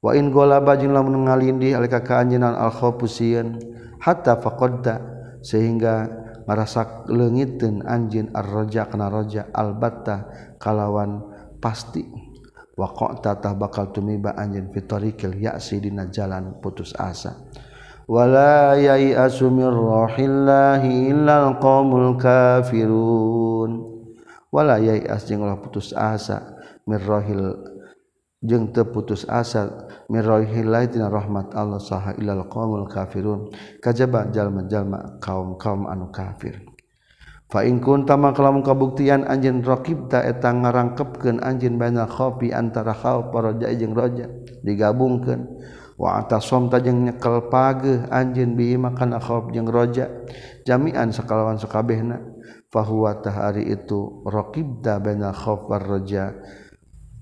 Wa in golaba jeung lamun ngalindih alika ka anjeunna al khawfusieun hatta faqadta sehingga merasa leungiteun anjeun arroja kana roja albatta kalawan pasti. Waqta tah bakal tumiba anjeun fitorikil ya'si dina jalan putus asa. Wala yai'asu min rahillahi illal qaumul kafirun. Wala yai'as jeung ulah putus asa min rahil jeung teputus asa mirrohilaitina rahmat Allah saha ilal qaumul kafirun. Kajaba jalma-jalma kaum-kaum anu kafir. Fa in kunta maka lamun kabuktian anjeun raqibta eta ngarangkepkeun anjeun bainal khaufi antara khauf raja jeung raja digabungkeun. Wa atasamta jeung nyekel pageuh anjeun bi makan khauf jeung raja jami'an sakalawan sakabehna. Fa huwa tahari itu raqibta bainal khauf war raja'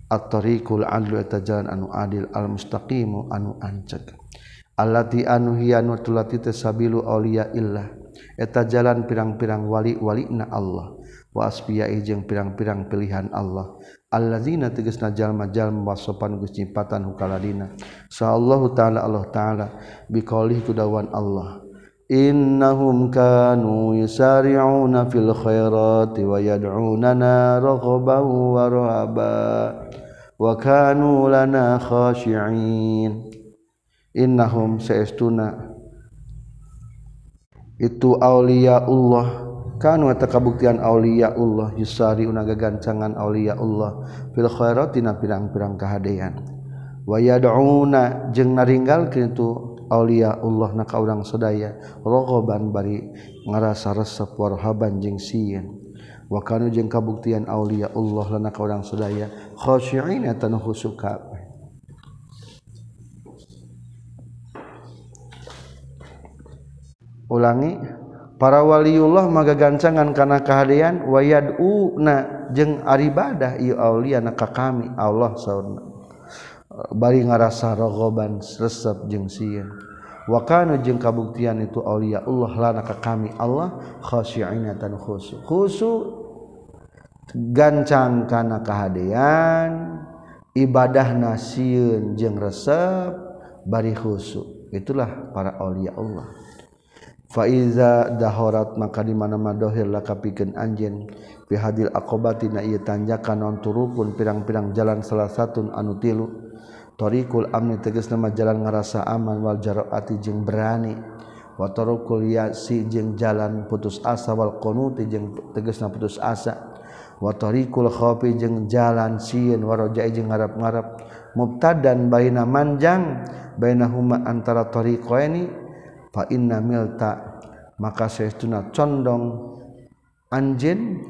at-tariqul adlu eta jalan anu adil al mustaqimu anu ancek. Allati anu hianu tulati tasabilu auliya illah. Eta jalan pirang-pirang wali walina Allah. Wa asbiyai jeung pirang-pirang pilihan Allah. Allazina tegasna jalma-jalma wasopan geus nyipatan hukaladina. Sallallahu taala Allah taala biqaulih kudawan Allah. Innahum kanu yusari'una fil khairati wa yad'unana raghaban wa rahaba. wa kanu lana khashi'in innahum saestuna itu aulia Allah kanu eta kabuktian aulia Allah yusari unaga gancangan aulia Allah fil khairatina pirang-pirang kahadean. Wa yad'una jeung naringgalkeun tu aulia Allah na ka urang sadaya. Rogoban bari ngarasa resep warhaban jeung sieun. wakanu jeng kabuktian Aulia Allah lana ka urang sedaya khosyi'ina tanu khusyuk kabeh ulangi para waliullah maga gancangan kana kahadean wayaduna jeung aribadah ieu aulia na ka kami Allah sauna. Bari ngarasa rogoban resep jeung sieun. wakana jeung kabuktian itu Aulia Allah lana ka kami Allah khosyiatan khusu. Khusu gancang kana kahadean ibadah nasiun jeung resep bari khusu. Itulah para Aulia Allah. Faiza dahorat maka di mana-mana dohir lakapikeun anjeun. Fi hadil aqobati na ieu tanjakan non turukun pirang-pirang jalan salah satu anu tilu. Tariqul amni tegas nama jalan ngarasa aman wal jaraati jeung berani. Wa tarukul yasi jeung jalan putus asa wal qanuti jeung tegasna putus asa. Wa tariqul khaufi jeung jalan sieun wa rajai jeung ngarap-ngarap. Mubtadan baina manjang bainahuma antara tariqaini fa inna milta maka saestuna condong anjeun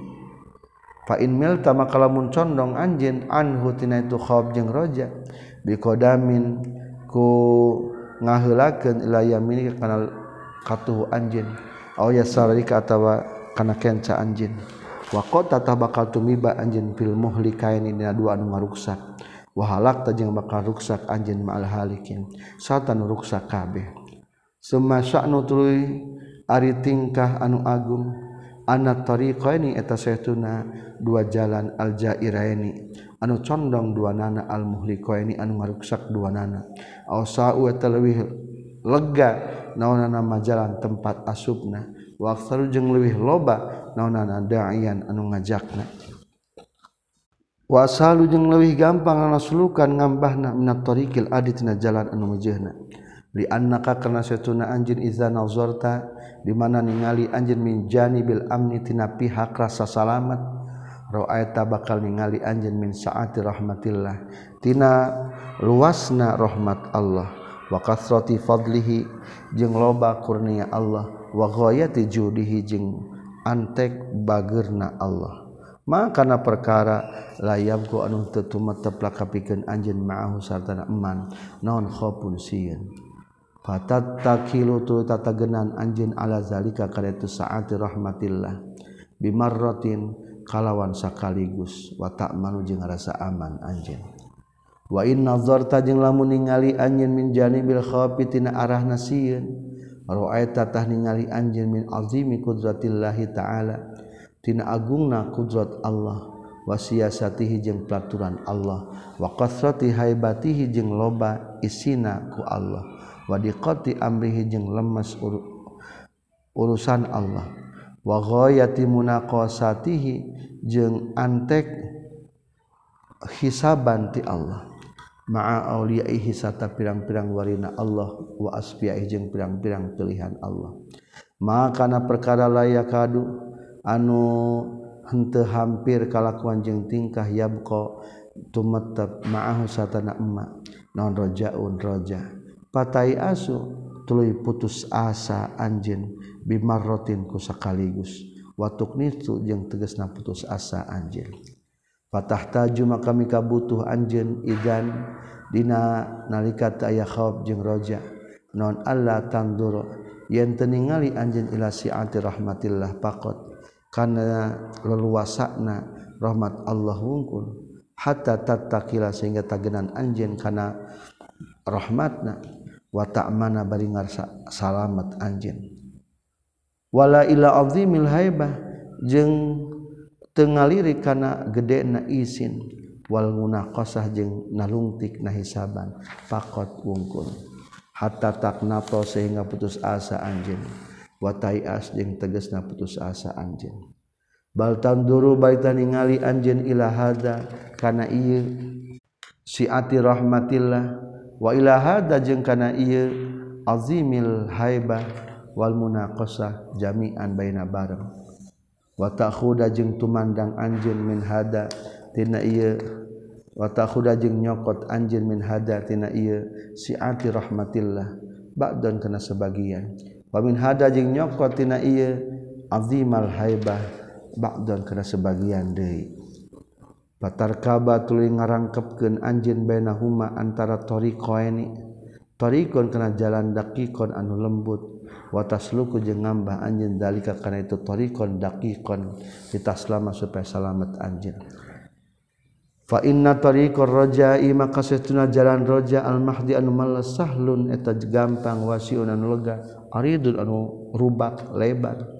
fa in milta maka lamun condong anjeun anhu tina itu khauf jeung roja bikodamin ku ngaheulakeun ilayah mini kana katuh anjin. Aw yasarika atawa kana kenca anjin. Wa qata bakal tumiba anjin fil muhlikain dina dua anu ngaruksak. Wa halak tajeng bakal ruksak anjin ma'al halikin. Satan ruksak kabeh. Summa sya'nu ari tingkah anu agung. anak tariqaini eta saytuna dua jalan aljairaini. Anu condong dua nana almuhliqaini anu ngaruksak dua nana. Aw eta leuwih lega naonana majalan tempat asubna wa aktsaru jeung leuwih loba naonana da'ian anu ngajakna. Wasalu jeung leuwih gampang nasulukan ngambahna minat tariqil jalan anu mejehna li annaka kana saytuna anjeun iza nazarta dimana ningali anj minjani Bil amnitina pihak rasa salamet roaeta bakal ningali anj min saati rahmatillahtina luasna rahmat Allah. Wakasroti Fadlihi jeung loba kurnia Allah. Wagoyati judihi jeung antek bagerna Allah. Makana perkara layam ku anu tetumat teplak kapikan anj ma'ahu sartana eman naon fatattakilu tu tatagenan anjeun ala zalika kada tu saati rahmatillah. Bimarratin kalawan sakaligus. Wa ta'malu jeung rasa aman anjeun. Wa in nazarta jeung lamun ningali anjeun min janibil khafi tina arahna sieun. Ra'aita tah ningali anjeun min azimi kudratillahi ta'ala. Tina agungna qudrat Allah. Wasiasatihi jeung peraturan Allah. Wa kasrati haibatihi jeung loba isina ku Allah. wadiqti amrihi jeung lemes urusan Allah. Wa munaqasatihi jeung antek hisaban ti Allah. Ma'a auliyaihi sata pirang-pirang warina Allah wa asfiyaihi jeung pirang-pirang pilihan Allah. Maka na perkara layak kadu anu henteu hampir kalakuan jeung tingkah yabqa tumetep ma'ahu satana emma. Non rojaun roja. patai asu tuluy putus asa anjin bimarrotin ku sakaligus. Watuk nitu jeung tegasna putus asa anjin patah taju maka mika butuh anjin idan dina nalika aya khauf jeung roja. Non Allah tanduro yen teningali anjin ila si'ati rahmatillah pakot. Kana leluasana rahmat Allah wungkul. Hatta tatakila sehingga tagenan anjin kana rahmatna. watak mana bari ngarsa salamet anjin wala ila azimil haibah jeung teu ngaliri kana gedena isin. Wal munaqasah jeung nalungtik na hisaban. Faqat wungkul. Hatta taknato sehingga putus asa anjin wa jeng jeung tegasna putus asa anjin bal tanduru baita ningali anjin ila hada kana ieu siati rahmatillah wailahada jeung kana iya azimil haibah wal munaqasah jami'an baina bareng. Wa takhuda jeung tumandang anjeun min hada tina ieu. Wa takhuda jeung nyokot anjeun min hada tina ieu siati rahmatillah ba'dan kana sebagian. Wa min hada jeung nyokot tina ieu azimal haibah ba'dan kana sebagian deui. patar kaba tuli ngarangkepkeun anjeun bainahuma antara tariqaini tariqon kana jalan daqiqon anu lembut. Wa tasluku jeung ngambah anjeun dalika kana itu tariqon daqiqon ditaslama supaya selamat anjeun. Fa inna tariqor rajai maka satuna jalan roja al mahdi anu malas sahlun eta gampang wasiun anu lega. Aridun anu rubak lebar.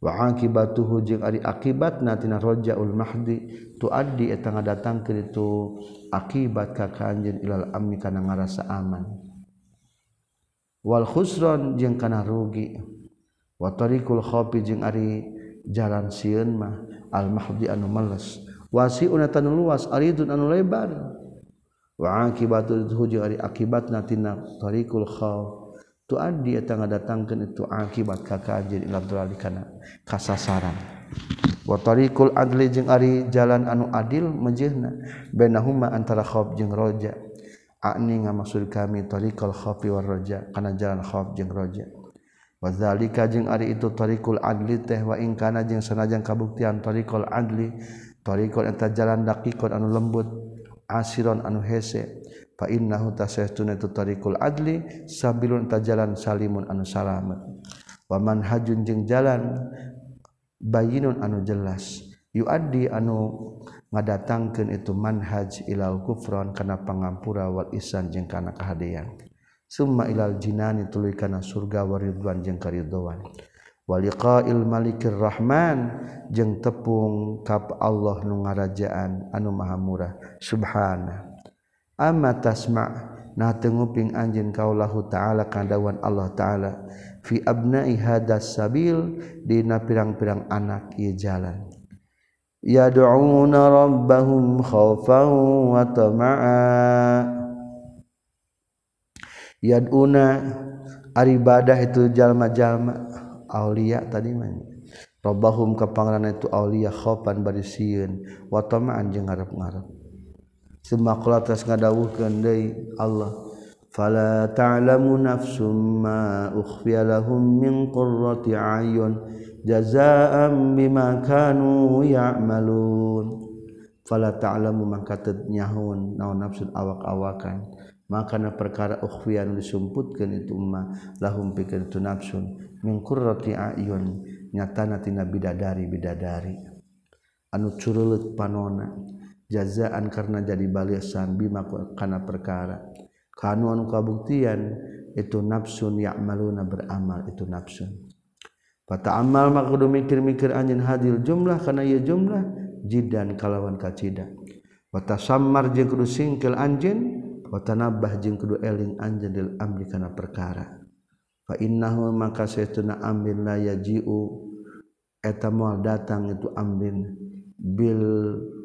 wa akibatuhu jeung ari akibatna tina rajaul mahdi tu adi eta ngadatang ke itu akibat ka kanjeun ilal amni kana ngarasa aman. Wal khusron jeung kana rugi. Wa tariqul khafi jeung ari jalan sieun mah al mahdi anu malas wasiun eta luas aridun anu lebar. Wa akibatuhu jeung ari akibatna tina tariqul khafi tuad dia tangga datangkan itu akibat kakajir ilam tulali kana kasasaran. Wa tariqul adli jeung ari jalan anu adil mejehna bainahuma antara khauf jeung roja. Ani ngamaksud kami tariqul khauf war roja kana jalan khauf jeung roja. Wa zalika jeung ari itu tariqul adli teh wa ing kana jeung sanajan kabuktian tariqul adli tariqul eta jalan daqiqun anu lembut asiron anu hese. fa innahu tasaytuna tu tariqul adli sabilun ta jalan salimun anu salamet. Wa manhajun jeung jalan bayinun anu jelas. Yuaddi anu ngadatangkeun itu manhaj ilal kufron kana pangampura wal isan jeung kana kahadean summa ilal jinani tuluy kana surga waridwan jeung karidwan waliqail malikir rahman jeung tepung kap Allah nu ngarajaan anu maha murah. Subhana. Amma tasma. Nah tenguping anjeun kaulahu ta'ala kadawan Allah ta'ala. Fi abna'i hadas sabil dina pirang-pirang anak ieu jalan. Yad'una rabbahum khaufan wa tama'a. Yaduna ibadah itu jalma-jalma. Aulia tadi robhum kepangran itu Aulia khopan barisiun wataan ngarap-ngarap Sumakula atas ngadawuhkeun deui Allah. Fala ta'lamu nafsum ma ukhfiya lahum min qurrati ayun jazaa'an bima kanu ya'malun. Fala ta'lamu mangkatet nyahun naon nafsun awak-awakan. Makana perkara ukhfiya nu disumputkeun itu umma lahum pikeun tu nafsun min qurrati ayun nyatana tina bidadari bidadari anu cureuleut panona. Jazaan karena jadi balasan bima kana perkara. Kanu anu kabuktian itu nafsun ya'maluna beramal itu nafsun. Fata amal maka kudu mikir-mikir anjeun hadil jumlah kana ieu jumlah jidan kalawan kacida. Wata samar jeung kudu singkel anjeun nabah jeng kedua eling anjadil Amri karena perkara. Fa maka sayatuna ambil ya jiu eta mual datang itu ambil bil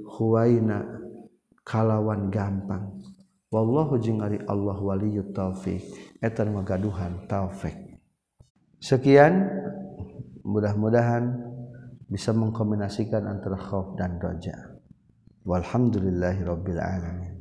huwaina kalawan gampang. Wallahu jeung ari Allah waliyut taufik eta magaduhan taufik sekian mudah-mudahan bisa mengkombinasikan antara khauf dan roja. Walhamdulillahirabbil alamin.